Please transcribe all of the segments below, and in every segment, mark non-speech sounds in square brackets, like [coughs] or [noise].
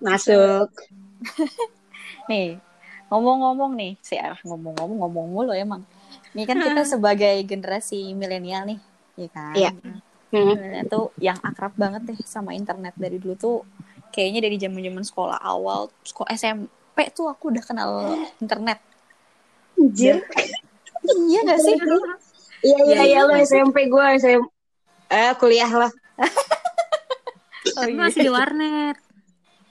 Masuk. [laughs] Nih, ngomong-ngomong nih, si arah ngomong-ngomong ngomong mulu emang. Ini kan kita [laughs] sebagai generasi milenial nih, ya kan? Iya. Hmm. Tuh yang akrab banget deh sama internet dari dulu tuh kayaknya dari zaman-zaman sekolah awal, sekolah SMP tuh aku udah kenal [laughs] internet. Anjir. Iya gak sih? Iya iya Iya, lo. SMP gue SMP eh kuliah lah. Oh, Tapi iya. masih di warnet.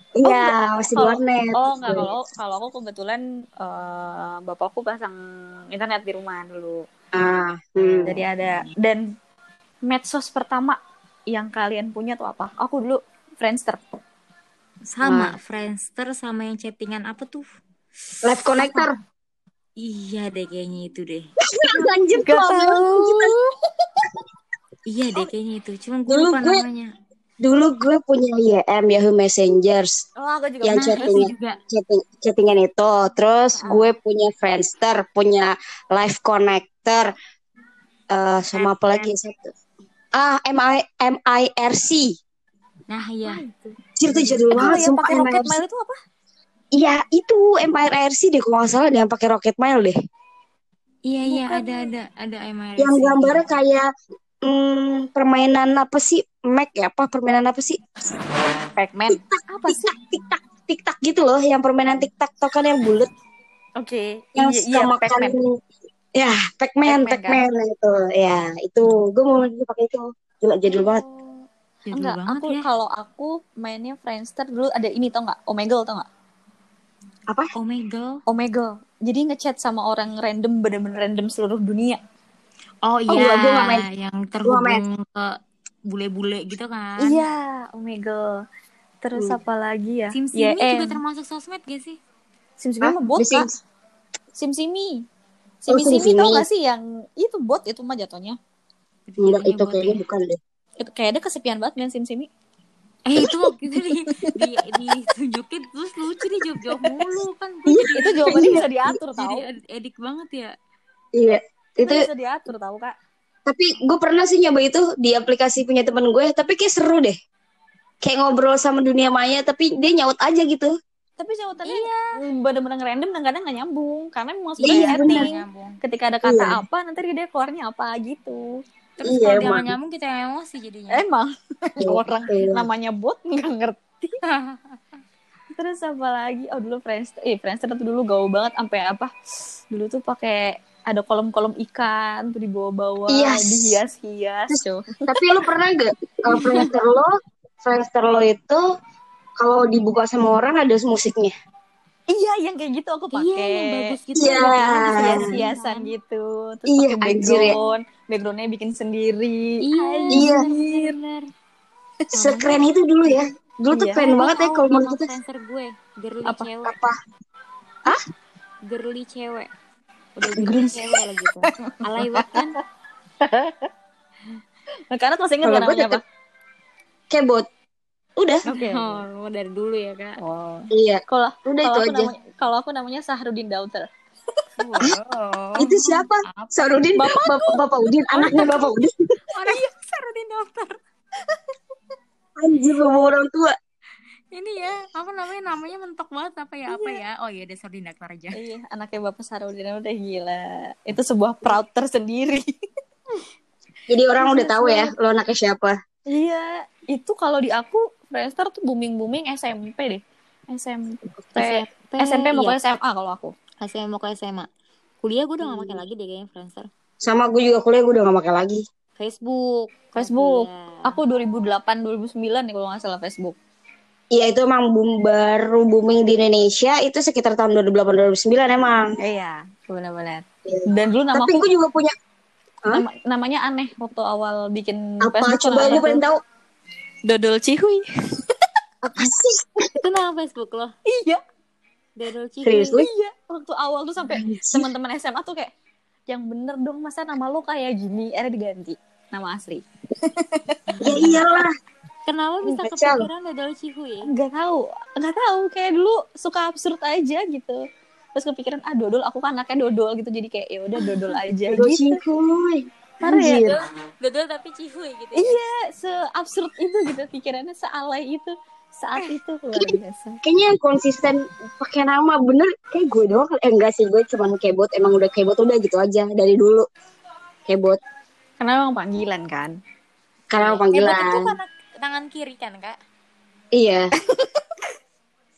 Iya masih di warnet. Oh enggak kalau kalau aku kebetulan eh, bapakku pasang internet di rumah dulu. Ah, hmm. Jadi ada dan medsos pertama yang kalian punya tuh apa? Aku dulu Friendster. Sama Friendster sama yang chattingan apa tuh? Live connector. Iya deh kayaknya itu deh. [laughs] Gak tahu. Iya deh kayaknya itu. Cuman gue Dulu lupa gue- namanya. Dulu gue punya YM Yahoo Messengers Oh, aku juga yang. Nah, chatting itu juga. chatting chattingan itu. Terus Ah. gue punya Friendster, punya Live Connector, eh sama apa lagi satu. Ah, MI MIRC. Nah iya. Cir itu jadul Itu banget yang pakai Rocket MIRC. Mail itu apa? Iya, itu MIRC deh kalau nggak salah yang pakai Rocket Mail deh. Iya iya ada ada ada MRC. Yang gambarnya kayak hmm, permainan apa sih? Mac ya apa permainan apa sih? Pac-Man. Apa sih? Tik-tak, tik-tak, gitu loh, yang permainan tik-tak tau kan yang bulat Oke. yang Iya, suka iya, makan Pac-Man. ya Pac-Man, Pac-Man, Pac-Man itu ya itu gue mau pakai itu gila jadul banget Oh. Jadul Enggak, banget aku ya. kalau aku mainnya Friendster dulu ada ini tau nggak? Omegle tau nggak? apa Omegle. Omegle. Jadi ngechat sama orang random bener-bener random seluruh dunia. Oh gua- iya, gua nggak main. yang terhubung ke bule-bule gitu kan. Iya, Omegle. Terus Hmm. apa lagi ya? SimSimi YM. juga termasuk sosmed gak sih? SimSimi mah bot? SimSimi. Oh, SimSimi SimSimi. tau gak sih yang itu bot itu mah jatuhnya. enggak itu kayaknya ya. bukan deh Itu kayaknya kesepian banget main SimSimi. Eh itu waktu itu di, di, ditunjukin terus lucu nih jawab-jawab mulu kan. Gua Iya, jadi- Itu jawabannya [laughs] bisa diatur Jadi tau. ed- edik banget ya. iya Itu itu bisa diatur tau kak. tapi gue pernah sih nyoba itu di aplikasi punya temen gue tapi kayak seru deh kayak ngobrol sama dunia maya tapi dia nyaut aja gitu Tapi jawabannya bener-bener random dan kadang gak nyambung. Karena memang sudah Iya. Ketika ada kata Iya. apa, nanti dia keluarnya apa gitu. Terus Iya, kalau dia emang. nggak nyambung kita yang emosi jadinya. Emang Iya, [laughs] orang iya. namanya bot nggak ngerti. [laughs] Terus apa lagi? Oh dulu Friendster, eh Friendster tuh dulu gaul banget sampai apa? Dulu tuh pakai ada kolom-kolom ikan tuh dibawa-bawa, Yes. dihias-hias tuh. tapi lu pernah gak kalau Friendster lo Friendster lo itu kalau dibuka sama orang ada musiknya Iya, yang kayak gitu aku Iya, pakai. yang bagus gitu. Iya. Ada hias-hiasan gitu. Terus Iya, pakai anjir ya. background, backgroundnya bikin sendiri. Iya, Iya. bener. sekeren itu dulu ya dulu tuh Iya. keren banget ya kalau menurut nama kita gue, girly Apa? cewek. apa Girly cewek. Udah girly cewek lah gitu. Alay banget kan? Nah, karena masih ingat gue namanya apa? kebot udah Oke. Oh, dari dulu ya, Kak. Oh. iya Kalau udah kalau itu aku aja namanya kalau aku namanya Sahrudin Daughter. Wow. itu siapa Sarudin bapak bapak Udin anaknya bapak Udin [laughs] Orang yang Sarudin dokter. anjir bapak orang tua Ini ya, apa namanya? Namanya mentok banget apa ya? Apa ya? Oh iya, dasar di dokter aja. Iya, anaknya Bapak Sahrudin udah gila. Itu sebuah proud tersendiri. [laughs] jadi orang udah tahu ya lo anaknya siapa iya, itu kalau di aku Friendster tuh booming-booming SMP deh. SMP. SMP mau ke iya. SMA kalau aku. SMA mau ke SMA. Kuliah gue udah gak pakai lagi deh kayaknya Friendster. sama gue juga kuliah gue udah gak pakai lagi Facebook. Facebook. Kuliah. Aku 2008 2009 nih kalau nggak salah Facebook. Iya itu emang boom, baru booming di Indonesia itu sekitar tahun 2008 2009 emang. Iya, benar-benar. Dan dulu nama Tapi aku juga punya nama- namanya aneh waktu awal bikin apa Facebook. coba gue pengen tahu Dodol Cihuy. apa sih? [laughs] Itu nama Facebook lo. iya, Dodol Cihuy. Seriously? iya. Waktu awal tuh sampai teman-teman SMA tuh kayak yang bener dong masa nama lo kayak gini, akhirnya diganti nama asli. ya iyalah. Kenapa bisa Kacau. kepikiran Dodol Cihuy? Nggak tahu, nggak tahu kayak dulu suka absurd aja gitu. Terus kepikiran ah dodol, aku kan anaknya dodol gitu jadi kayak ya udah dodol [laughs] aja Dodol gitu. Cihuy. Parah ya? Anjir. Dodol tapi Cihuy gitu. Iya, se absurd itu gitu pikirannya sealay itu. saat itu luar biasa kayaknya yang konsisten pakai nama bener kayak gue doang eh enggak sih gue cuman kebot emang udah kebot udah gitu aja dari dulu kebot karena emang panggilan kan karena Kebot itu panggilan karena tangan kiri kan kak? iya [laughs]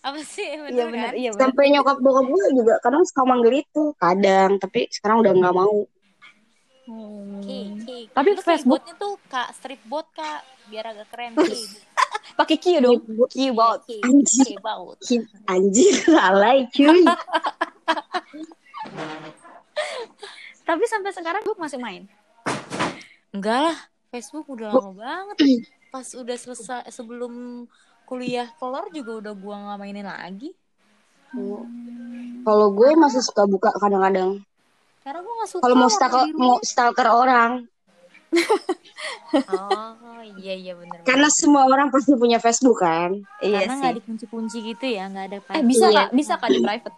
Apa sih iya bener benar kan? iya benar sampai nyokap bokap gue juga kadang suka manggil itu kadang tapi sekarang udah nggak mau Hmm. Ki, ki. Tapi Lu Facebook- tuh kak strip bot kak biar agak keren [laughs] pakai Q dong keyboard Ki, Anjir. keyboard. Ki- anjir [laughs] alay cuy tapi sampai sekarang gue masih main Enggak lah, Facebook udah lama banget. [clears throat] Pas udah selesai sebelum kuliah kelar juga udah gua nggak mainin lagi. kalau gue masih suka buka kadang-kadang. Karena gua nggak suka. kalau mau stalker mau stalker orang. Oh iya iya benar. karena semua orang pasti punya Facebook kan? Iya Karena sih. nggak dikunci-kunci gitu ya, nggak ada eh bisa Iya. kak bisa kak di private?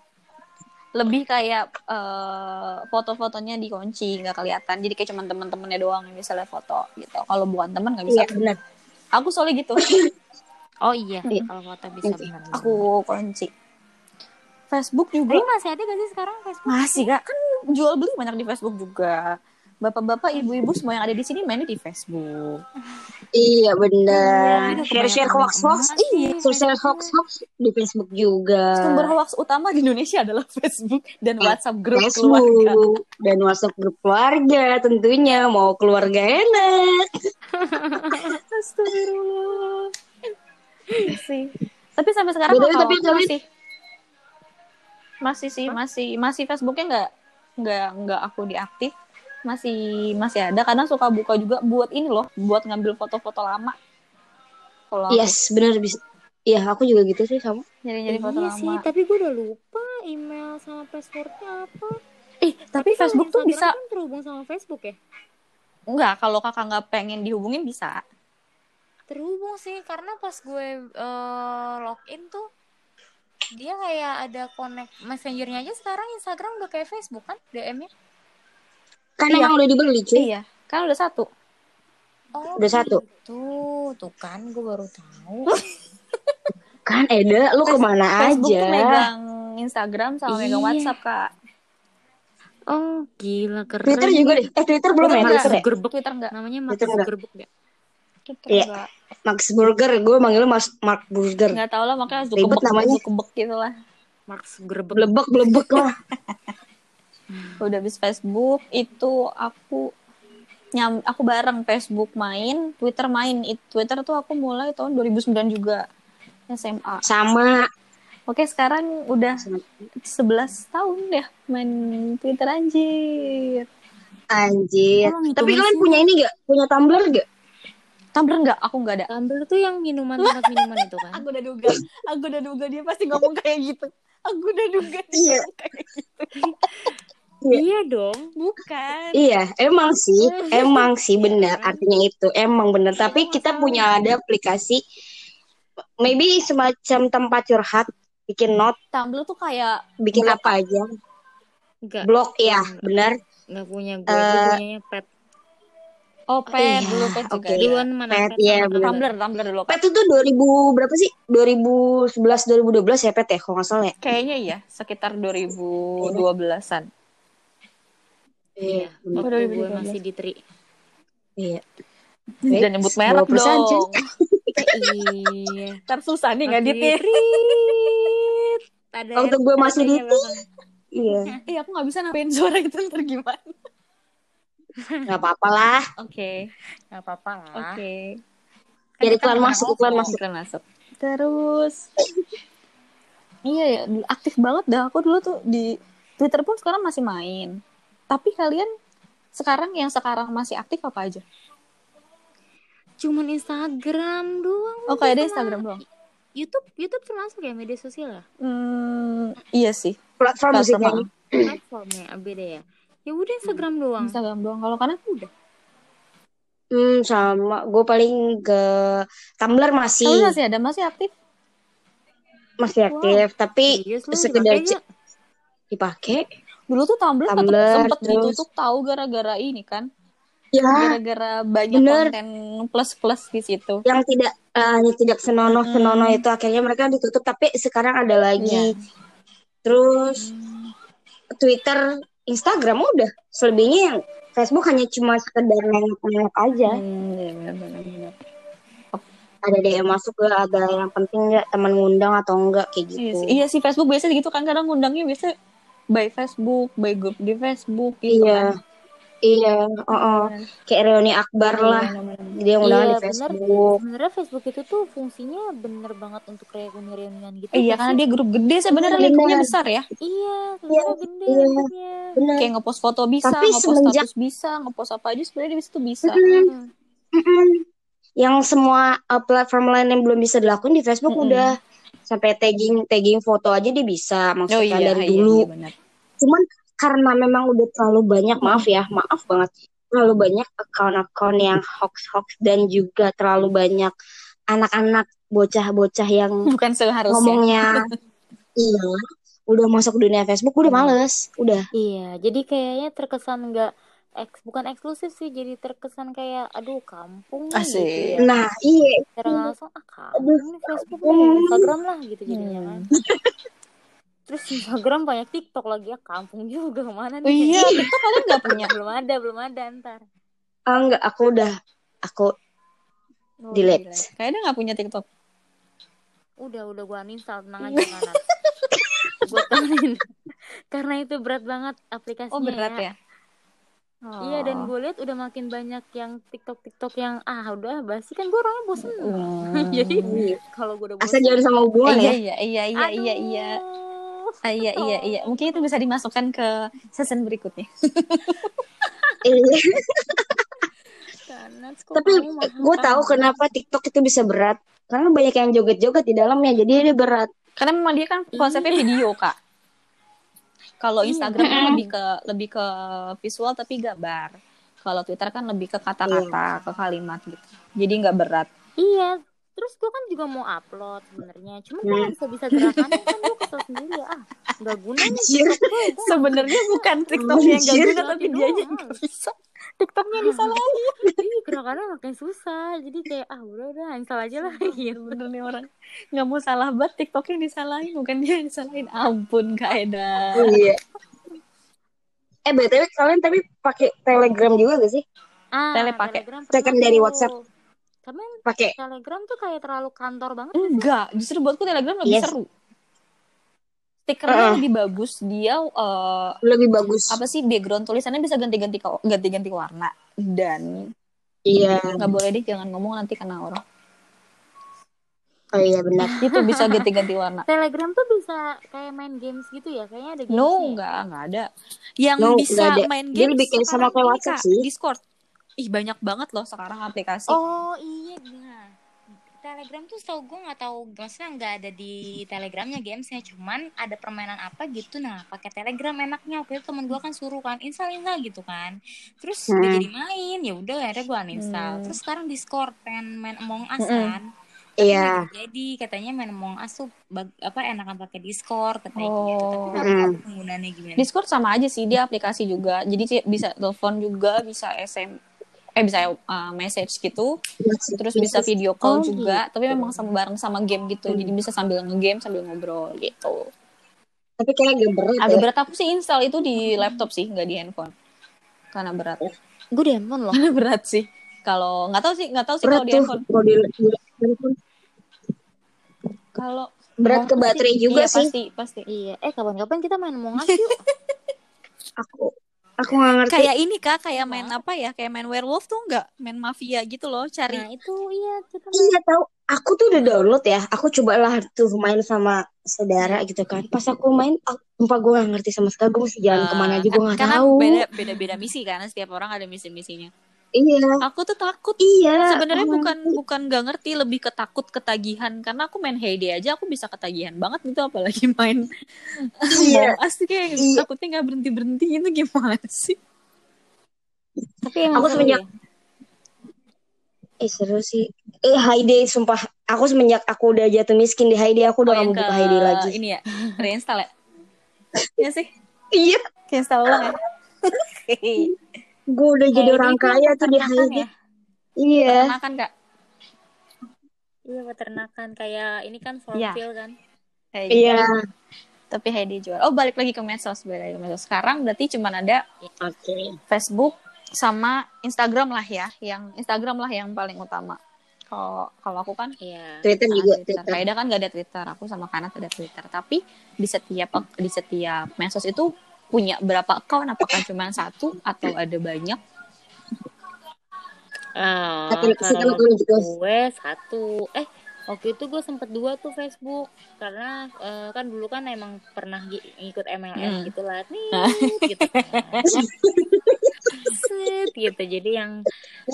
Lebih kayak eh, foto-fotonya dikunci nggak kelihatan. Jadi kayak cuman teman-temannya doang yang bisa lihat foto gitu. Kalau bukan teman nggak bisa. Iya benar aku soalnya gitu [laughs] Oh iya, Iya. kalau foto bisa Iya. benar. aku kunci Facebook Tapi juga masih ada gak sih sekarang Facebook? masih kak kan jual beli banyak di Facebook juga bapak-bapak ibu-ibu semua yang ada di sini mainnya di Facebook. Iya benar. Iya, share share kebanyakan hoax hoax. iya share share Facebook. hoax hoax di Facebook juga. Sumber hoax utama di Indonesia adalah Facebook dan WhatsApp grup keluarga. Facebook dan WhatsApp grup keluarga tentunya. Mau keluarga enak. [laughs] Astagfirullah. sih. Tapi sampai sekarang kalau tapi kalian- masih. Masih sih masih. Masih Facebooknya nggak nggak nggak aku diaktif masih masih ada. Kadang suka buka juga buat ini loh buat ngambil foto-foto lama. Kalau aku. Yes benar bisa. Iya aku juga gitu sih sama. Nyari-nyari foto Iya lama. sih, tapi gue udah lupa email sama passwordnya apa. eh tapi kalau Facebook tuh bisa. kan terhubung sama Facebook ya? nggak kalau kakak nggak pengen dihubungin bisa. Terhubung sih, karena pas gue eh, login tuh dia kayak ada connect messengernya aja. Sekarang Instagram udah kayak Facebook kan DM-nya. Kan Iya. emang udah dibeli cuy iya kan udah satu Oh, Udah satu. Tuh, tuh kan gue baru tahu. [laughs] kan Eda lu ke mana Facebook tuh aja megang Instagram sama megang Iya. WhatsApp kak Oh, gila keren. Twitter juga deh eh Twitter belum ya Twitter Twitter ya. Twitter enggak Namanya Mark Twitter enggak. Zuckerberg ya? Twitter Iya. enggak Max Burger gue manggilnya Mas Mark Burger nggak tahu lah makanya Ribet Zuckerberg namanya. Zuckerberg gitu lah Mark Zuckerberg. blebek blebek lah [laughs] udah habis Facebook itu aku nyam aku bareng Facebook main Twitter main. It- Twitter tuh aku mulai tahun 2009 juga SMA sama. Oke sekarang udah 11 tahun ya main Twitter anjir. Anjir. Itu tapi kalian punya ini gak punya Tumblr gak Tumblr enggak aku enggak ada. Tumblr tuh yang minuman tempat minuman itu kan? aku udah duga. Aku udah duga. Dia pasti ngomong kayak gitu. Aku udah duga. Dia Iya. ngomong kayak gitu Iya. iya dong. bukan Iya, emang sih, [laughs] emang sih benar artinya itu, emang benar. Tapi kita punya ada aplikasi, maybe semacam tempat curhat, bikin note, Tumblr tuh kayak bikin Blog. apa aja, Enggak, blog ya, benar. enggak punya gue. Gue punyanya pet. oh pet Iya, dulu pet juga. Duluan mana Pet, pet? iya, bener. Tumblr Tumblr dulu Pet itu 2000 berapa sih? 2011 2012 ya Pet ya, kalau nggak salah ya. kayaknya iya sekitar 2012-an Iya, waktu gue 2012. masih di tri. Iya. dan nyebut merek 20% cuy. dong [laughs] iya. ntar susah nih ngeditnya di Ada Waktu gue masih di belakang. Iya, iya [laughs] aku nggak bisa nambahin suara itu ntar gimana nggak apa-apa lah. oke Nggak apa-apa lah. oke Biar iklan masuk, iklan masuk. iklan masuk terus iya ya aktif banget dah aku dulu tuh di Twitter pun sekarang masih main tapi kalian sekarang yang sekarang masih aktif apa aja Cuman Instagram doang. oh kayak ada Instagram doang YouTube, YouTube termasuk ya media sosial ya? hmm, iya sih Platform Platform, musiknya. Platformnya beda ya. Ya udah Instagram doang. Instagram doang kalau kalian udah Hmm, sama. Gue paling ke Tumblr masih Kalian masih ada masih aktif masih aktif, tapi Serius lu sekedar dipakai. Dulu tuh Tumblr, Tumblr, tetap sempet terus- ditutup tahu gara-gara ini kan. Ya, gara-gara banyak bener. konten plus plus di situ. Yang tidak eh, hanya tidak senonoh senonoh Mm. itu akhirnya mereka ditutup tapi sekarang ada lagi. Terus Twitter Instagram udah. Selebihnya yang Facebook hanya cuma sekedar nengok-nengok aja. Hmm, iya benar. ada DM masuk ke ada yang penting nggak? Teman ngundang atau enggak kayak Iya gitu. sih, iya sih Facebook biasa gitu kan. Kadang ngundangnya biasa by Facebook, by grup di Facebook gitu iya kan. iya oh, kayak reuni akbar Iya, lah benar-benar. dia undangan Iya, di bener. Facebook Sebenarnya Facebook itu tuh fungsinya bener banget untuk reunian-reunian gitu. Iya karena dia grup gede sebenarnya Benar. lingkupnya besar ya. Iya, sebenarnya gede iya. benar Kayak ngepost foto bisa, Tapi ngepost semenjak- status bisa, ngepost apa aja sebenarnya di situ bisa. Hmm. Mm-mm. yang semua uh, platform lain yang belum bisa dilakukan di Facebook Mm-mm. udah sampai tagging tagging foto aja dia bisa Oh maksudnya iya, dari iya, dulu. iya cuman karena memang udah terlalu banyak maaf ya maaf banget terlalu banyak akun-akun yang hoax-hoax dan juga terlalu banyak anak-anak bocah-bocah yang Bukan seharusnya. ngomongnya [laughs] iya udah masuk dunia Facebook udah males udah. Iya, jadi kayaknya terkesan nggak eks bukan eksklusif sih, jadi terkesan kayak aduh kampung nih Asik. gitu ya. nah iya Secara nggak langsung ah kampung nih Facebook nih, Instagram lah gitu jadinya kan. Hmm. Terus Instagram banyak TikTok lagi ya kampung juga ke mana Oh nih? iya, TikTok kalian nggak punya? belum ada, belum ada ntar. ah, enggak aku udah aku Oh, delete delete. Kayaknya nggak punya TikTok. Udah, udah gua uninstall, tenang aja [laughs] gua temenin. [laughs] Karena itu berat banget aplikasinya Oh berat ya. ya. Oh. Iya dan gue lihat udah makin banyak yang TikTok TikTok yang ah udah basi kan gue orangnya bosen. Hmm. [laughs] Jadi Iya. kalau gue udah asal bosen, jangan sama hubungan iya, ya iya, iya, iya, iya, iya. aduh. Ah, iya, iya, iya. Mungkin itu bisa dimasukkan ke season berikutnya. Iya. [laughs] Tapi gue tahu kenapa TikTok itu bisa berat. Karena banyak yang joget-joget di dalamnya, jadi dia berat. Karena memang dia kan konsepnya video, Kak. Kalau Iya. Instagram kan lebih ke lebih ke visual tapi gambar. Kalau Twitter kan lebih ke kata-kata, ke kalimat gitu. Jadi nggak berat. Iya. Terus gue kan juga mau upload sebenarnya. Cuman gue Hmm. nggak bisa bisa gerakannya kan gue kesel sendiri ya. Ah nggak guna nih Sebenarnya bukan TikToknya yang nggak Anjir. guna tapi dia yang nggak bisa. TikToknya disalahin. [laughs] Iya gerakannya makin susah. Jadi kayak ah udah udah install aja lah gitu. Bener nih orang nggak mau salah banget TikToknya disalahin bukan dia yang disalahin. Ampun Kak Eda. Iya. Eh, BTW kalian tapi pakai Telegram juga gak sih? Ah, Tele pakai. Telegram Second dari. WhatsApp. Tapi Pakai. Telegram tuh kayak terlalu kantor banget. Enggak, justru buatku Telegram lebih Yes. seru. Stikernya Uh-uh. lebih bagus. Dia eh, Lebih bagus. apa sih background tulisannya bisa ganti-ganti ganti-ganti warna dan Iya. nggak boleh deh jangan ngomong nanti kena orang. Oh iya benar. [laughs] Itu bisa ganti-ganti warna. Telegram tuh bisa kayak main games gitu ya? Kayaknya ada gamesnya. No, ya? enggak, enggak ada. Yang No, bisa ada. main Dia game lebih kayak sama kayak WhatsApp sih. Discord. Ih, banyak banget loh sekarang aplikasi. Oh iya, nah. Telegram tuh tau gue nggak tahu maksudnya nggak ada di Telegramnya gamesnya cuman ada permainan apa gitu nah pakai Telegram enaknya waktu itu temen gue kan suruh kan install install gitu kan terus Hmm. jadi main ya udah akhirnya gue uninstall Hmm. terus sekarang Discord pengen main Among Us Mm-mm. kan Iya. jadi katanya main Among Us tuh bag- apa enakan pakai Discord katanya Oh. gitu tapi Mm. penggunaannya gimana Discord sama aja sih, dia aplikasi juga. Jadi bisa telepon juga, bisa SM eh bisa uh, message gitu. Terus bisa video call Oh, juga, gitu. tapi memang sama bareng sama game gitu. Jadi bisa sambil nge-game sambil ngobrol gitu. Tapi kayak agak berat Agak ya. berat aku sih install itu di laptop sih, nggak di handphone. Karena berat. gue di handphone loh Karena [laughs] berat sih. Kalau nggak tahu sih, nggak tahu sih kalau di handphone. Kalau di, di- Kalau berat ke Oh, baterai pasti- juga iya, sih. Pasti, pasti. iya eh kapan-kapan kita main Us yuk [laughs] Aku aku nggak ngerti. Kayak ini kak, kayak main apa ya? Kayak main werewolf tuh nggak? Main mafia gitu loh, cari. nah itu iya kita main Iya tahu. Aku tuh udah download ya. Aku cobalah tuh main sama saudara gitu kan. Pas aku main, aku, sumpah gue gak ngerti sama sekali. Gue mesti jalan Eh, ke mana aja gue gak karena tahu. beda beda beda misi kan setiap orang ada misi misinya Iya. aku tuh takut Iya. sebenarnya bukan bukan gak ngerti lebih ketakut ketagihan karena aku main Heyday aja aku bisa ketagihan banget gitu apalagi [laughs] main Iya. Tuh kayak Iya. takutnya nggak berhenti berhenti itu gimana sih tapi emang Aku semenjak ya. Eh seru sih. Eh Hayday sumpah. Aku semenjak aku udah jatuh miskin di Hayday, aku udah Oh, gak yang mau ke buka Hayday lagi. ini ya reinstall ya [laughs] Iya sih Iya. kayak install ulang [laughs] ya Gue udah jadi Hayday orang kaya tuh di Hayday. ya? Iya. Peternakan kak Iya peternakan kayak ini kan Iya. Farmville kan. Kayak Iya. gitu. Tapi Heidi jual. Oh balik lagi ke medsos, balik lagi ke medsos. Sekarang berarti cuma ada Oke. Facebook sama Instagram lah ya, yang Instagram lah yang paling utama. Kalau kalau aku kan Iya. Twitter juga. Twitter. Twitter. Kaida kan gak ada Twitter, aku sama Kanat ada Twitter. Tapi di setiap di setiap medsos itu punya berapa account? Apakah cuma satu atau ada banyak? Ah, kalau juga. gue satu. Eh waktu itu gue sempet dua tuh Facebook karena eh, kan dulu kan emang pernah gi- ngikut MLS Hmm. gitu lah nih gitu kan. Set, gitu jadi yang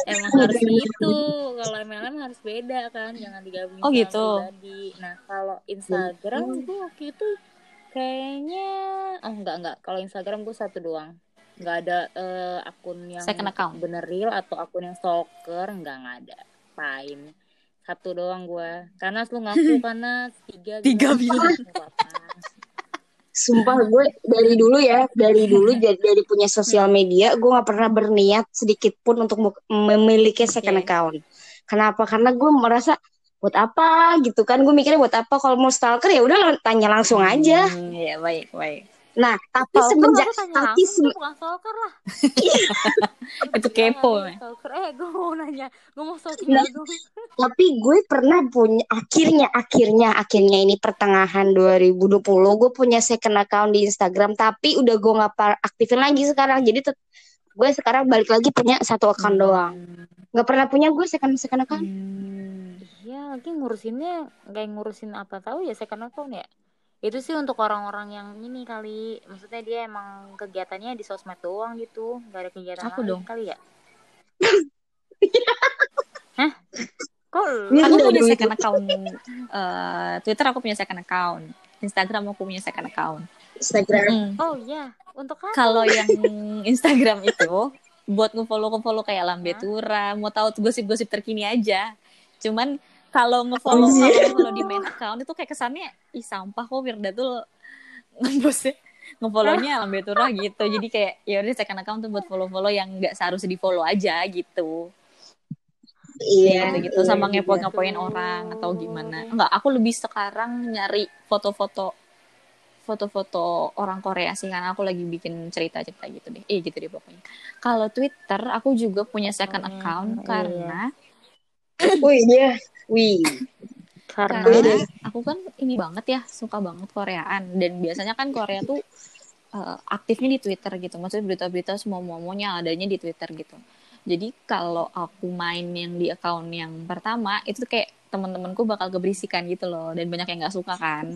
emang harus gitu kalau MLM harus beda kan jangan digabungin Oh, gitu. pribadi nah kalau Instagram gue waktu itu kayaknya oh enggak enggak kalau Instagram gue satu doang nggak ada eh, akun yang Second account. bener real atau akun yang stalker enggak nggak ada fine satu doang gue karena lu ngaku [laughs] karena tiga Tiga bilang. Sumpah gue dari dulu ya, dari dulu [laughs] jadi dari punya sosial media, gue nggak pernah berniat sedikit pun untuk memiliki second account. Kenapa? Karena gue merasa buat apa gitu kan? Gue mikirnya buat apa kalau mau stalker ya udah tanya langsung aja. Hmm, ya baik baik. Nah, tapi Stalker semenjak tapi itu bukan stalker lah [laughs] Itu kepo. Jangan stalker. eh gue mau nanya gue mau stalking Nah. [laughs] tapi gue pernah punya akhirnya akhirnya akhirnya ini pertengahan 2020 gue punya second account di Instagram tapi udah gue nggak aktifin lagi sekarang jadi tet- gue sekarang balik lagi punya satu account doang nggak pernah punya gue second second account Hmm. Iya, lagi ngurusinnya kayak ngurusin apa tahu ya second account ya. Itu sih untuk orang-orang yang ini kali. Maksudnya dia emang kegiatannya di sosmed doang gitu, nggak ada kegiatan Aku lain dong. kali ya. [laughs] Hah? Kok? Iya, Aku punya second account eh, Twitter aku punya second account. Instagram aku punya second account. Instagram Hmm. Oh iya, untuk apa? Kalau yang Instagram itu [laughs] buat ngefollow ngefollow kayak Lambe Tura, mau tahu gosip-gosip terkini aja. Cuman kalau ngefollow Anjir. kalau ngefollow di main account itu kayak kesannya ih sampah kok Wirda tuh [laughs] ngebosnya ngefollownya [laughs] Lambe Tura gitu. Jadi kayak ya udah second account tuh buat follow-follow yang nggak seharusnya di follow aja gitu. iya gitu gitu iya sama juga. ngepo-ngepoin orang atau gimana enggak aku lebih sekarang nyari foto-foto foto-foto orang Korea sih karena aku lagi bikin cerita-cerita gitu deh. Eh gitu deh pokoknya. Kalau Twitter aku juga punya second Hmm, account iya. karena [coughs] wih dia. Wih. Karena karena aku kan ini banget ya suka banget Koreaan. Dan biasanya kan Korea tuh eh, aktifnya di Twitter gitu. Maksudnya berita-berita semua momonya adanya di Twitter gitu. Jadi kalau aku main yang di account yang pertama itu kayak teman-temanku bakal keberisikan gitu loh. Dan banyak yang nggak suka kan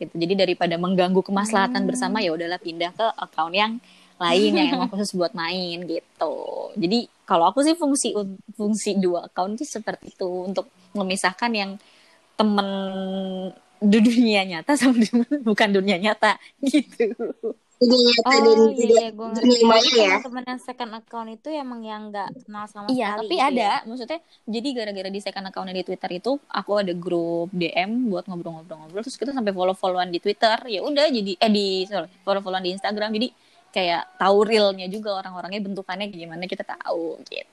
gitu. Jadi daripada mengganggu kemaslahatan bersama ya udahlah pindah ke account yang lain yang emang [laughs] khusus buat main gitu. Jadi kalau aku sih fungsi fungsi dua account tuh seperti itu untuk memisahkan yang temen dunia nyata sama [laughs] di- bukan dunia nyata gitu nyata dan Oh iya, iya gue dunia maya ya Teman-teman yang second account itu emang yang nggak kenal sama Iya, sekali tapi gitu ada. ya. Maksudnya, jadi gara-gara di second account di Twitter itu, aku ada grup DM buat ngobrol-ngobrol-ngobrol. Terus kita sampai follow-followan di Twitter. Ya udah, jadi eh di sorry, follow-followan di Instagram. Jadi kayak tahu realnya juga orang-orangnya bentukannya gimana kita tahu gitu.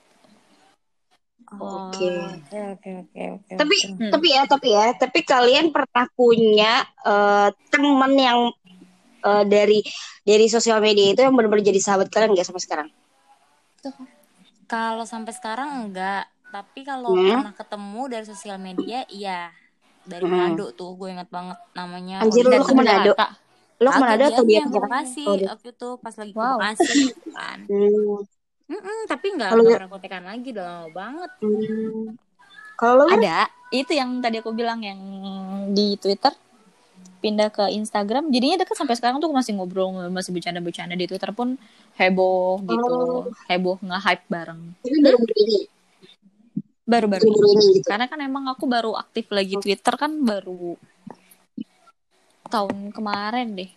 Oh, Oke. Oke oke oke oke. tapi oke. Hmm. tapi ya tapi ya tapi kalian pernah punya eh, teman yang eh, dari dari sosial media itu yang benar-benar jadi sahabat kalian nggak sampai sekarang Kalau sampai sekarang enggak, tapi kalau Hmm. pernah ketemu dari sosial media, iya. Dari Hmm. Manado tuh, gue inget banget namanya. Anjir, lu ke Manado? Lo Aku ke mana ada atau dia ke ke? Bekasi Oh, waktu itu pas lagi ke Wow. Bekasi kan. [laughs] Hmm. Mm-mm, tapi nggak ya- pernah kontekan lagi udah lama banget. Hmm. Kalau? Ada. Itu yang tadi aku bilang yang di Twitter pindah ke Instagram jadinya deket sampai sekarang tuh masih ngobrol masih bercanda-bercanda di Twitter pun heboh gitu Oh. heboh nge-hype bareng. Ini baru-baru. Ini gitu. karena kan emang aku baru aktif lagi Twitter kan baru tahun kemarin deh.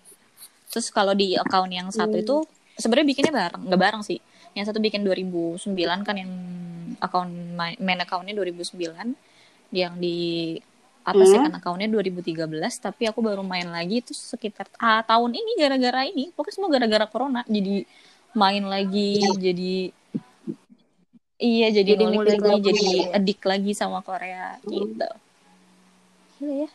Terus kalau di account yang satu Hmm. itu sebenarnya bikinnya bareng nggak bareng sih. Yang satu bikin 2009 kan yang account main, main accountnya 2009 yang di apa Hmm. second accountnya 2013 tapi aku baru main lagi itu sekitar ah, tahun ini gara-gara ini pokoknya semua gara-gara corona jadi main lagi jadi iya jadi, Jadi ngulik lagi jadi edik lagi sama Korea gitu Gila ya.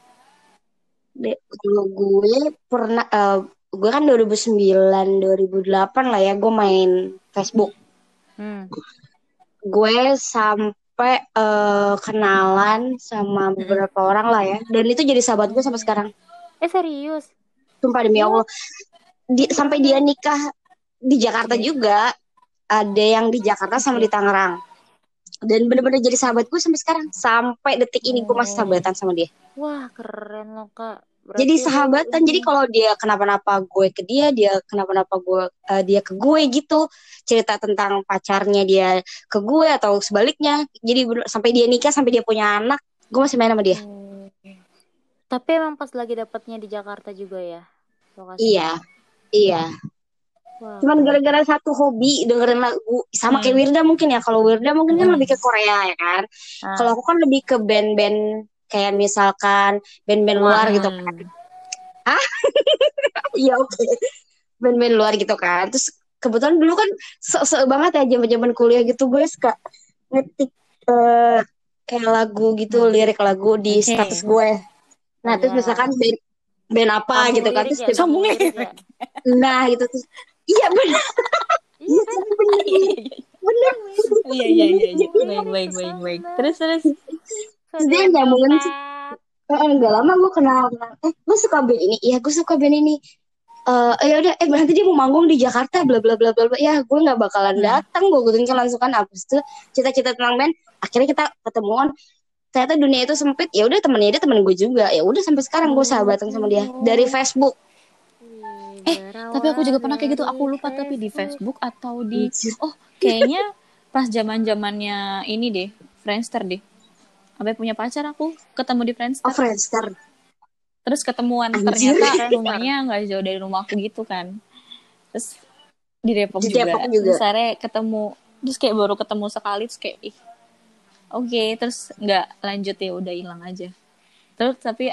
De- Kalau gue pernah, eh, gue kan 2009, 2008 lah ya, gue main Facebook. Hmm. Gue sampai eh, kenalan sama beberapa orang lah ya, dan itu jadi sahabat gue sampai sekarang. Eh serius? Sumpah demi Allah. Di- sampai dia nikah di Jakarta juga. Ada yang di Jakarta sama di Tangerang. Dan bener-bener jadi sahabat gue sampai sekarang. Sampai detik ini gue masih sahabatan sama dia. Wah keren loh kak. Berarti Jadi sahabatan. Jadi kalau dia kenapa-napa gue ke dia, dia kenapa-napa gue eh, dia ke gue gitu. Cerita tentang pacarnya dia ke gue atau sebaliknya. Jadi sampai dia nikah, sampai dia punya anak, gue masih main sama dia. Oh. Tapi emang pas lagi dapetnya di Jakarta juga ya? Lokasinya? Iya. Iya. Wah, Cuman gara-gara satu hobi dengerin lagu sama kayak Wirda mungkin ya. Kalau Wirda mungkin kan lebih ke Korea ya kan. Ah. Kalau aku kan lebih ke band-band kayak misalkan band-band luar gitu kan. Iya [laughs] oke. Band-band luar gitu kan. Terus kebetulan dulu kan se banget ya zaman-zaman kuliah gitu gue suka ngetik eh, kayak lagu gitu, lirik lagu di Oke. status gue. Nah, terus Iya. misalkan band band apa Sambung gitu kan terus ya, sambung lirik ya. nah gitu terus iya benar [laughs] Iya kan? benar benar Iya iya iya. iya. Baik baik baik baik. Terus terus. [laughs] Terus dia nyambungin sih. Eh, enggak lama gue kenal, kenal. Eh, lu suka band ini? Iya, gue suka band ini. Eh, ya udah, eh berarti dia mau manggung di Jakarta, bla bla bla bla bla. Ya, gue nggak bakalan datang. Gue gituin kan langsung kan abis itu cita-cita tentang band. Akhirnya kita ketemuan. Ternyata dunia itu sempit. Ya udah temennya dia temen gue juga. Ya udah sampai sekarang gue sahabatan sama dia dari Facebook. Eh, tapi aku juga pernah kayak gitu. Aku lupa tapi di Facebook atau di Oh, kayaknya pas zaman-zamannya ini deh, Friendster deh. Sampai punya pacar aku ketemu di Friendster. Oh, Friendster. Terus ketemuan Anjir. ternyata rumahnya nggak jauh dari rumahku gitu kan. Terus di Depok Di juga. Depok juga. Terus akhirnya ketemu terus kayak baru ketemu sekali terus kayak ih. Oke, terus nggak lanjut ya udah hilang aja. Terus tapi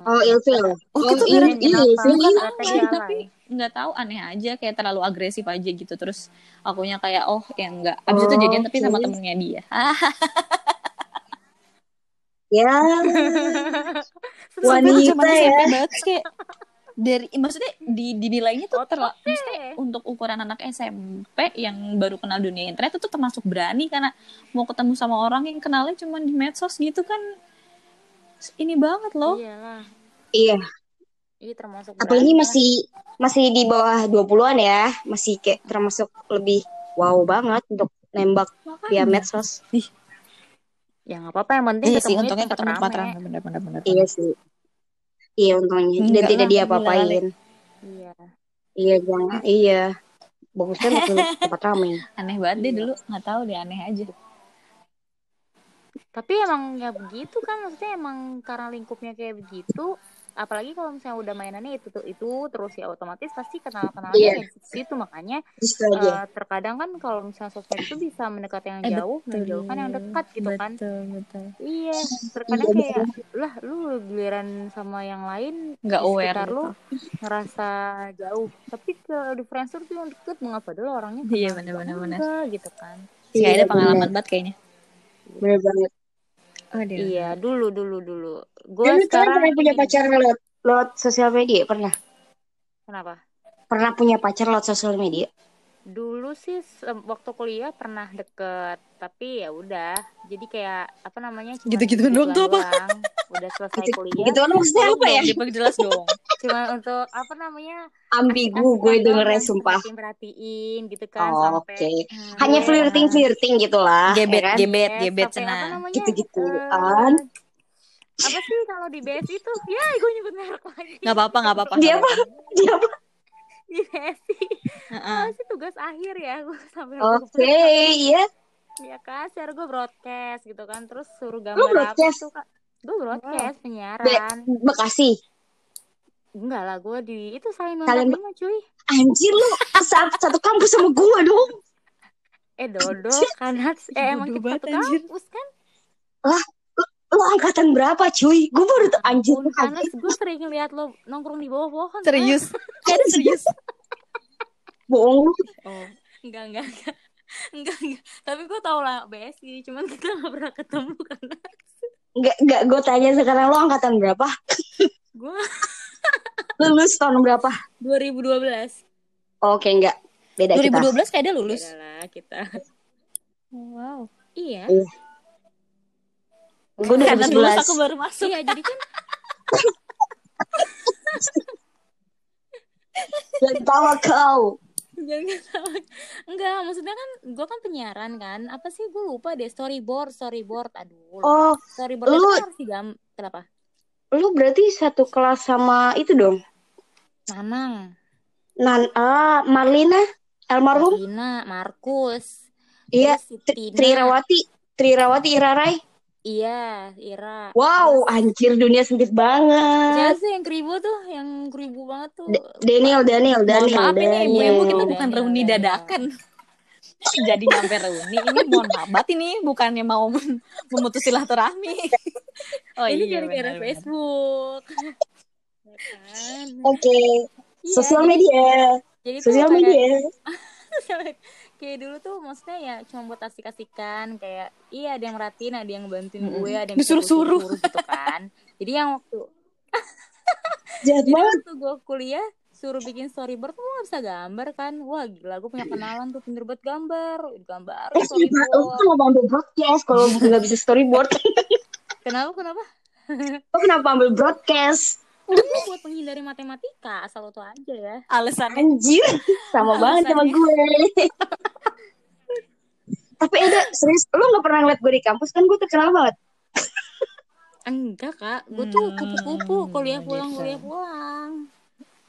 Oh, Ilfil. Oh, Oh, itu Kenapa? ini, Bukan aman, Strategi tapi nggak tahu aneh aja kayak terlalu agresif aja gitu terus akunya kayak oh ya enggak abis itu Oh, jadian tapi sama temennya dia [laughs] Ya, [laughs] Wanita ya. Banget kayak dari maksudnya di dinilainya tuh terlalu Oke. maksudnya untuk ukuran anak SMP yang baru kenal dunia internet itu termasuk berani karena mau ketemu sama orang yang kenalnya cuma di medsos gitu kan ini banget loh Iyalah. iya. Iya termasuk Apa ini berani. masih masih di bawah 20-an ya? Masih kayak termasuk lebih wow banget untuk nembak via Makanya. medsos. Ya nggak apa-apa yang penting Iya sih untungnya ketemu tempat rame. rame bener-bener bener. Iya sih. Iya untungnya dan Enggak tidak lah, diapa-apain. Iya. Iya jangan. Iya. Bagusnya [laughs] ke tempat ramai. aneh banget deh dulu nggak tahu deh aneh aja Tapi emang ya begitu kan maksudnya emang karena lingkupnya kayak begitu. Apalagi kalau misalnya udah mainannya itu tuh itu terus ya otomatis pasti kenal-kenalnya Iya. kayak di situ makanya eh, terkadang kan kalau misalnya sosmed itu bisa mendekati yang Eh, jauh, menjauhkan yang dekat gitu kan. betul betul Iya, terkadang Iya, kayak lah lu giliran sama yang lain nggak aware gitu. lu ngerasa jauh. Tapi ke di Friendster tuh yang deket mengapa dulu orangnya Iya, kenal enggak gitu kan. Sih Iya, ada pengalaman bener. banget kayaknya Bener banget. Waduh. Iya, dulu dulu dulu. Gue sekarang pernah punya ini- pacar lewat lewat sosial media? Pernah? Kenapa? Pernah punya pacar lewat sosial media? Dulu sih waktu kuliah pernah deket, tapi ya udah. Jadi kayak apa namanya? cuma Gitu-gituan doang tuh apa? Udah selesai Gitu, kuliah. gitu kan maksudnya apa ya? jelas dong Cuma untuk apa namanya? Ambigu gue dengernya sumpah. Perhatiin, perhatiin gitu kan Oh, sampai Oke. Hmm, Hanya flirting flirting gitulah. Gebet, ya kan? gebet, Yes, gebet cenah. namanya? Gitu-gitu, eh, kan? apa sih kalau di BS itu? Ya, gue nyebut merek lagi. nggak apa-apa nggak apa-apa Dia apa? Dia apa? Di BSI. Heeh. Apa sih tugas akhir ya? Gue sampai Oke, iya. Ya kasar gue broadcast gitu kan terus suruh Lu gambar apa broadcast? tuh kak gue broadcast Be penyiaran Bekasi. enggak lah gue di itu saling Kalian- lima cuy Anjir lu satu, satu kampus sama gua dong. eh dodo kanat eh emang kita satu anjir. kampus kan Lu angkatan berapa cuy? Gue baru tuh anjir gue sering lihat lo nongkrong di bawah pohon serius kayak [laughs] serius Bohong lu. oh enggak enggak enggak enggak enggak tapi gue tau lah BSI cuman kita nggak pernah ketemu karena Enggak, enggak gue tanya sekarang lo angkatan berapa? Gue [laughs] Lulus tahun berapa? 2012. Oke, enggak. Beda kita. 2012 kayak dia lulus. Beda lah kita. Wow. Iya. Gue Karena lulus 2011. aku baru masuk. Iya, jadi kan [laughs] Jangan tawa kau. jangan. Enggak, maksudnya kan gue kan penyiaran kan. Apa sih gue lupa deh storyboard, storyboard. Aduh. Oh, storyboard lu- itu kan harus digam kenapa? lu berarti satu kelas sama itu dong? Nanang, Nan, ah, Marlina, almarhum. Marina, Markus. Iya, Tri-. Trirawati, Trirawati Irarai. Iya, Ira. Wow, anjir dunia sempit banget. Siapa sih yang keribu tuh? Yang keribu banget tuh. D- Daniel, Daniel, Mohon Daniel. maaf ini ibu-ibu kita Daniel, bukan Daniel, reuni Daniel. dadakan. [laughs] Jadi nyampe reuni ini mohon maaf banget ini bukannya mau mem- [laughs] memutus silaturahmi. [laughs] Oh ini iya gara-gara. Facebook. Oke, Iya, sosial media, Jadi sosial media. Kayak dulu tuh maksudnya ya cuma buat asik-asikan kayak iya ada yang merhatiin ada yang bantuin gue ada yang Disuruh-suruh. suruh gitu kan jadi yang waktu [laughs] [laughs] jadi banget. waktu gue kuliah suruh bikin storyboard tuh gue gak bisa gambar kan wah gila gue punya kenalan tuh pinter buat gambar gambar Eh, lu storyboard [laughs] kenapa ambil broadcast kalau nggak bisa storyboard? kenapa kenapa Lo kenapa ambil broadcast? Ini buat menghindari matematika asal lo tuh aja ya Alasannya Anjir, sama banget sama gue. Tapi Eda, serius, lo gak pernah ngeliat gue di kampus kan gue terkenal banget. enggak kak gue tuh Hmm, kupu-kupu kuliah pulang gitu. kuliah pulang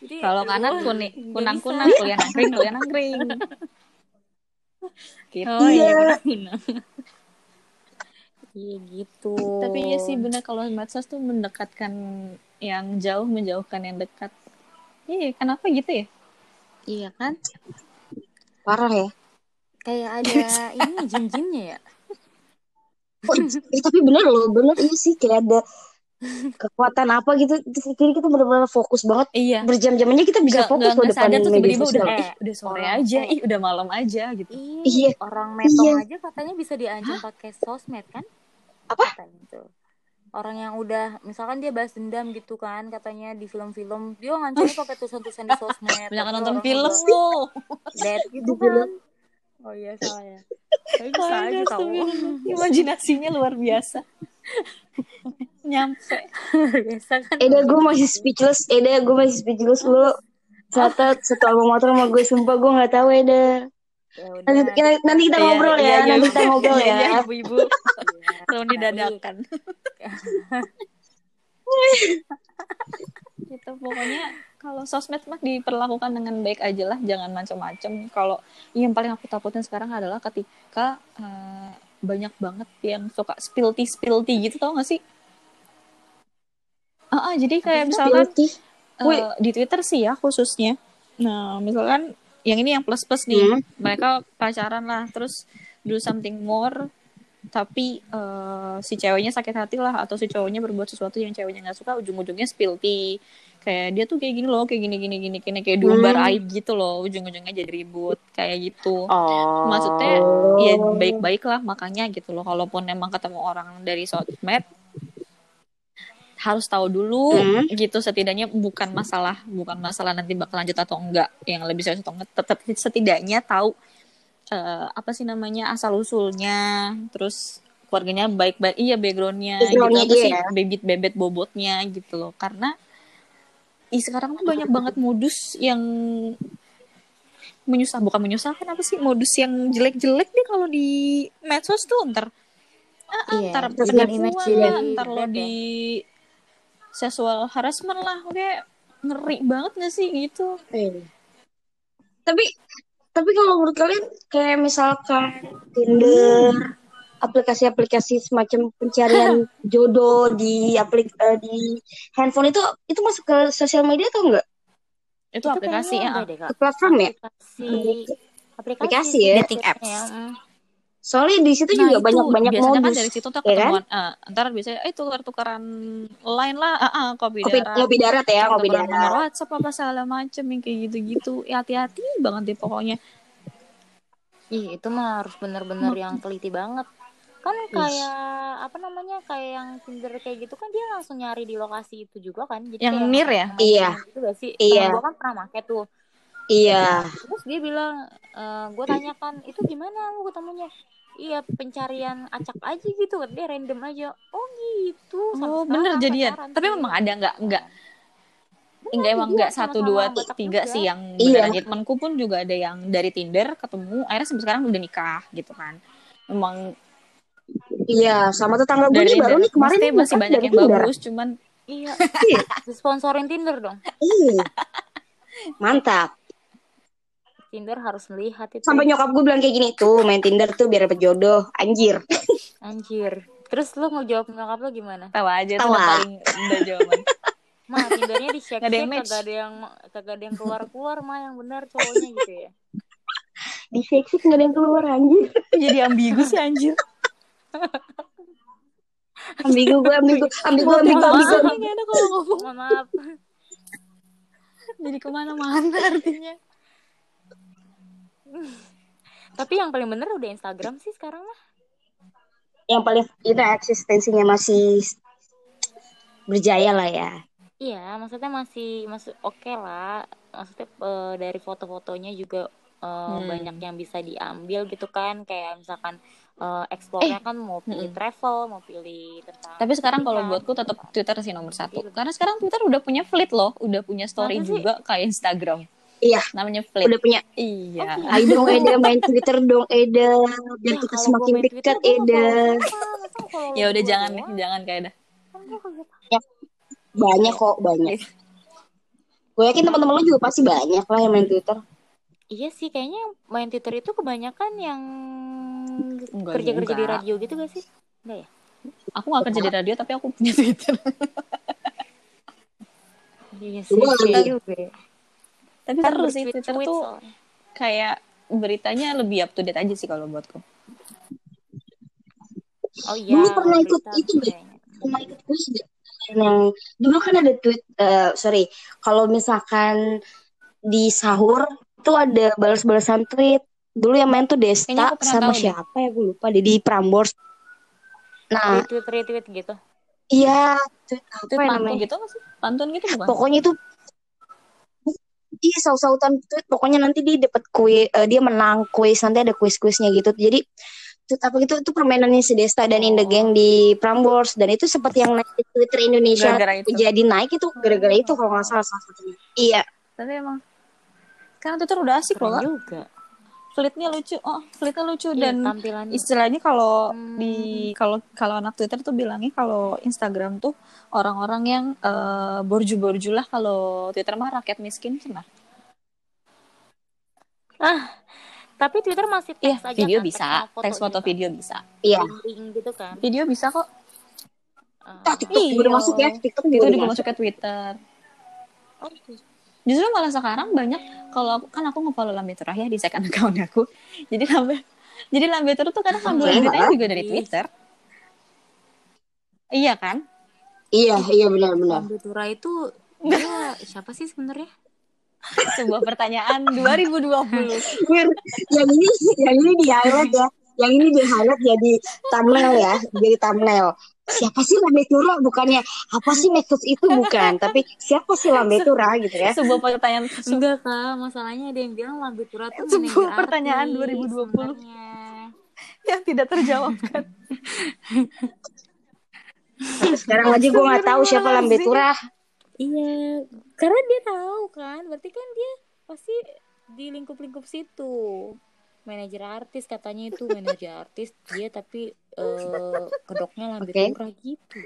jadi kalau kanan kuning, nggak kunang bisa. kunang, kuliah nangkring, kuliah nangkring. [laughs] Gitu. Oh Iya. iya. benar. Iya gitu. Tapi iya sih bener kalau medsos tuh mendekatkan yang jauh, menjauhkan yang dekat. Iya, kenapa gitu ya? Iya kan? Parah ya. Kayak ada ini jin-jinnya ya. Oh, eh, tapi bener loh, bener iya sih kayak ada kekuatan apa gitu. Jadi kita bener-bener fokus banget. Iya. Berjam-jam aja kita bisa Nggak- fokus nggak- loh depan tuh media tiba-tiba udah, sosial. eh, udah sore Orang- aja, eh. ih udah malam aja gitu. Iya. Iya. Orang metong Iya. aja katanya bisa diancam pakai sosmed kan? Apa? Katanya tuh. Orang yang udah misalkan dia balas dendam gitu kan katanya di film-film dia ngancamnya pakai tulisan-tulisan di [laughs] sosmed. Banyak Tapi nonton film lu. [laughs] Dead gitu kan. Oh iya salah ya. Tapi bisa aja tau. Imajinasinya luar biasa. [laughs] Nyampe. Biasa kan. Eda gue masih speechless. Eda gue masih speechless lu. Ternyata satu album motor sama gue sumpah gue nggak tahu Eda. Ya. Nanti, kita- nanti kita Iya, ngobrol iya, ya. iya. Nanti kita [laughs] ngobrol Iya, ya. iya, ibu-ibu. [laughs] Reuni dadakan. gitu pokoknya kalau sosmed mah diperlakukan dengan baik aja lah jangan macam-macam kalau yang paling aku takutin sekarang adalah ketika eh, banyak banget yang suka spilty spilty gitu tau gak sih Ah, ah, jadi kayak misalkan Filthy. Wih. eh, di Twitter sih ya khususnya nah misalkan yang ini yang plus plus nih Hmm. mereka pacaran lah terus do something more tapi eh, si ceweknya sakit hati lah atau si cowoknya berbuat sesuatu yang ceweknya nggak suka ujung-ujungnya spilty kayak dia tuh kayak gini loh kayak gini gini gini gini kayak diumbar Hmm. aib gitu loh ujung-ujungnya jadi ribut kayak gitu Oh. maksudnya ya baik-baik lah makanya gitu loh kalaupun emang ketemu orang dari sosmed harus tahu dulu Hmm. gitu setidaknya bukan masalah bukan masalah nanti bakal lanjut atau enggak yang lebih serius atau enggak tetap setidaknya tahu eh, apa sih namanya asal usulnya terus keluarganya baik-baik iya backgroundnya gitu Backgroundnya apa sih ya. bebet bebet bobotnya gitu loh karena ih, sekarang tuh banyak banget modus yang menyusah. Bukan menyusahkan apa sih? Modus yang jelek-jelek deh kalau di medsos tuh. Ntar ah, Iya, ntar penipuan image lah. ntar lo di sexual harassment lah. Oke ngeri banget gak sih? Gitu. Iya. Tapi tapi kalau menurut kalian kayak misalkan Tinder, aplikasi-aplikasi semacam pencarian jodoh di aplik eh, di handphone itu itu masuk ke sosial media atau enggak? itu, aplikasi ya deh, Kak. Ke platform ya? aplikasi aplikasi, Aplikasi ya? Dating apps. biasanya, mm. Soalnya di situ Nah, juga banyak-banyak biasanya kan modus. dari situ tuh ya kan? ketemuan eh, ntar biasanya eh tukar-tukaran line lah ah, ah, kopi Ngopi, darat ngopi darat ya, ngopi tukar-tukaran nomor darat. WhatsApp apa segala macem yang kayak gitu-gitu ya hati-hati banget deh pokoknya Ih, itu mah harus bener-bener yang teliti banget kan kayak apa namanya kayak yang Tinder kayak gitu kan dia langsung nyari di lokasi itu juga kan jadi Yang near ya? Iya. gitu gak sih Iya. Gua kan pernah make tuh Iya. terus dia bilang gue tanyakan itu gimana lu ketemunya iya pencarian acak aja gitu kan dia random aja oh gitu sampai Oh, sekarang bener jadian. pacaran Tapi memang ada nggak nggak Enggak emang dia nggak satu dua tiga sih yang Iya. beneran jadi temanku pun juga ada yang dari Tinder ketemu akhirnya sampai sekarang udah nikah gitu kan memang Iya, sama tetangga gue nih baru nih kemarin nih masih banyak yang Tinder. bagus cuman iya [laughs] sponsorin Tinder dong Iya. [laughs] Mantap. Tinder harus melihat itu Sampai nyokap gue bilang kayak gini tuh, main Tinder tuh biar dapet jodoh. Anjir. [laughs] anjir terus lu mau jawab nyokap lu gimana tahu aja Tawa. paling udah jawaban mah Tindernya di shake Nggak ada yang kagak ada yang kagak ada yang keluar keluar mah yang benar cowoknya gitu ya Di seksi nggak ada yang keluar anjir. jadi ambigu sih anjir Ambigu gue, ambigu, ambigu, ambigu, ambigu. maaf. Kalau ngomong jadi ke mana-mana artinya tapi yang paling bener udah Instagram sih sekarang mah Yang paling itu eksistensinya masih berjaya lah ya. Iya, maksudnya masih masuk oke lah. Maksudnya eh, dari foto-fotonya juga eh, Hmm. banyak yang bisa diambil gitu kan. Kayak misalkan eh, explore-nya kan mau pilih travel, mau pilih tentang tapi sekarang kalau buatku gitu tetap. Twitter sih nomor satu Jadi- karena sekarang Twitter udah punya fleet loh udah punya story sih? juga kayak Instagram Iya, namanya fleet udah punya. iya Oh, Ayo dong Eda main Twitter dong Eda, biar Ya, kita semakin gua main Twitter, dekat Eda. [laughs] ya udah jangan doang? jangan kayak dah gua kagak Banyak kok, banyak. Gue yakin teman-teman lu juga pasti banyak lah yang main Twitter. Iya sih, kayaknya yang main Twitter itu kebanyakan yang kerja-kerja di juga. radio gitu gak sih? Enggak ya? aku gak kerja di radio tapi aku punya [laughs] Twitter Iya sih, iya ya. tapi Kan seru sih Twitter tweet tuh soalnya. kayak beritanya lebih up to date aja sih kalau buatku Oh iya, Dulu pernah ikut berita itu, kayaknya. Cuma ikut kuis gak? Yang dulu kan ada tweet, eh, sorry, kalau misalkan di sahur itu ada balas-balasan tweet. Dulu yang main tuh Desta sama deh. siapa ya gue lupa di Prambors. Nah, Retweet retweet gitu. iya tweet apa tweet ya pantun namanya? gitu sih pantun gitu bukan Pokoknya itu Iya, saut-sautan tweet. Pokoknya nanti dia dapat kue, eh, dia menang kuis. Nanti ada kuis-kuisnya gitu. Jadi tweet apa gitu itu permainannya si Desta dan In the Oh. Gang di Prambors dan itu seperti yang naik di Twitter Indonesia Gara-gara itu. jadi naik itu gara-gara itu kalau nggak salah salah satunya. Iya. tapi emang sekarang Twitter udah asik loh juga. Fleetnya lucu oh fleetnya lucu Iya, dan tampilannya. istilahnya kalau Hmm. di kalau kalau anak Twitter tuh bilangnya kalau Instagram tuh orang-orang yang eh, borju-borju lah kalau Twitter mah rakyat miskin cina Tapi Twitter masih Iya, teks aja video kan, bisa, teks foto juga. video bisa. Iya. Gitu kan. Video bisa kok. Eh, Ah, TikTok juga udah Iya. masuk ya. TikTok juga juga masuk. ke Twitter. oh, gitu. Justru malah sekarang banyak kalau aku, kan aku nge-follow Lambe Turah ya di second account aku. [laughs] Jadi Lambe jadi Lambe Turah tuh kadang ngambil beritanya juga dari Twitter. Iya kan? Iya, iya benar-benar. Lambe Tura itu dia siapa sih sebenarnya? [laughs] Sebuah pertanyaan 2020. [laughs] yang ini yang ini di highlight ya. Yang ini di highlight jadi thumbnail ya, jadi thumbnail. Siapa sih Lambe Tura? Bukannya apa sih Nexus itu bukan, tapi siapa sih Lambe Tura gitu ya? Sebuah pertanyaan Enggak kak, masalahnya ada yang bilang Lambe Tura tuh Sebuah pertanyaan artis 2020. sebenarnya. yang tidak terjawabkan. Sampai sekarang aja gue nggak tahu siapa Lambe Tura. Iya, karena dia tahu kan, berarti kan dia pasti di lingkup-lingkup situ. Manajer artis katanya itu manajer artis dia tapi eh, kedoknya Lambe Oke. Tura gitu.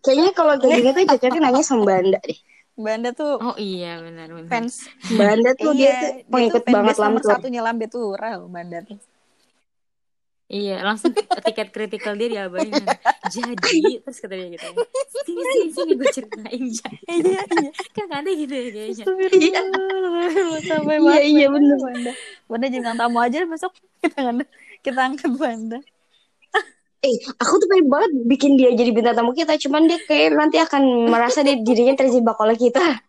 Kayaknya kalau kayak gini tuh cocoknya nanya sama Banda deh. Banda tuh Oh iya benar-benar. fans Banda tuh dia tuh Iya, pengikut tuh banget Lambe satunya Lambe Tura loh, Banda tuh. Iya, langsung tiket kritikal dia diabain. Jadi, terus kata dia gitu. Sini, sini, sini gue ceritain. [laughs] Iya, iya. kan ada gitu ya kayaknya. Astagfirullah, sampai Iya, banget iya, bener. Banda. Banda jadi bintang tamu aja besok kita kita angkat Banda. Eh, aku tuh pengen banget bikin dia jadi bintang tamu kita, cuman dia kayak nanti akan merasa dia dirinya terjebak oleh kita.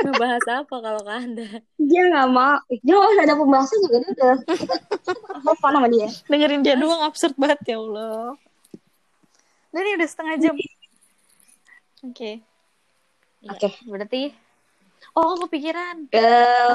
Ngebahas apa kalau ke anda? Dia nggak mau. Dia nggak usah ada pembahasan juga dia udah. Fun sama dia. Dengerin dia doang absurd banget ya Allah. Dan ini udah setengah jam. Oke. Iya. Oke. Berarti Oh, aku kepikiran. Eh,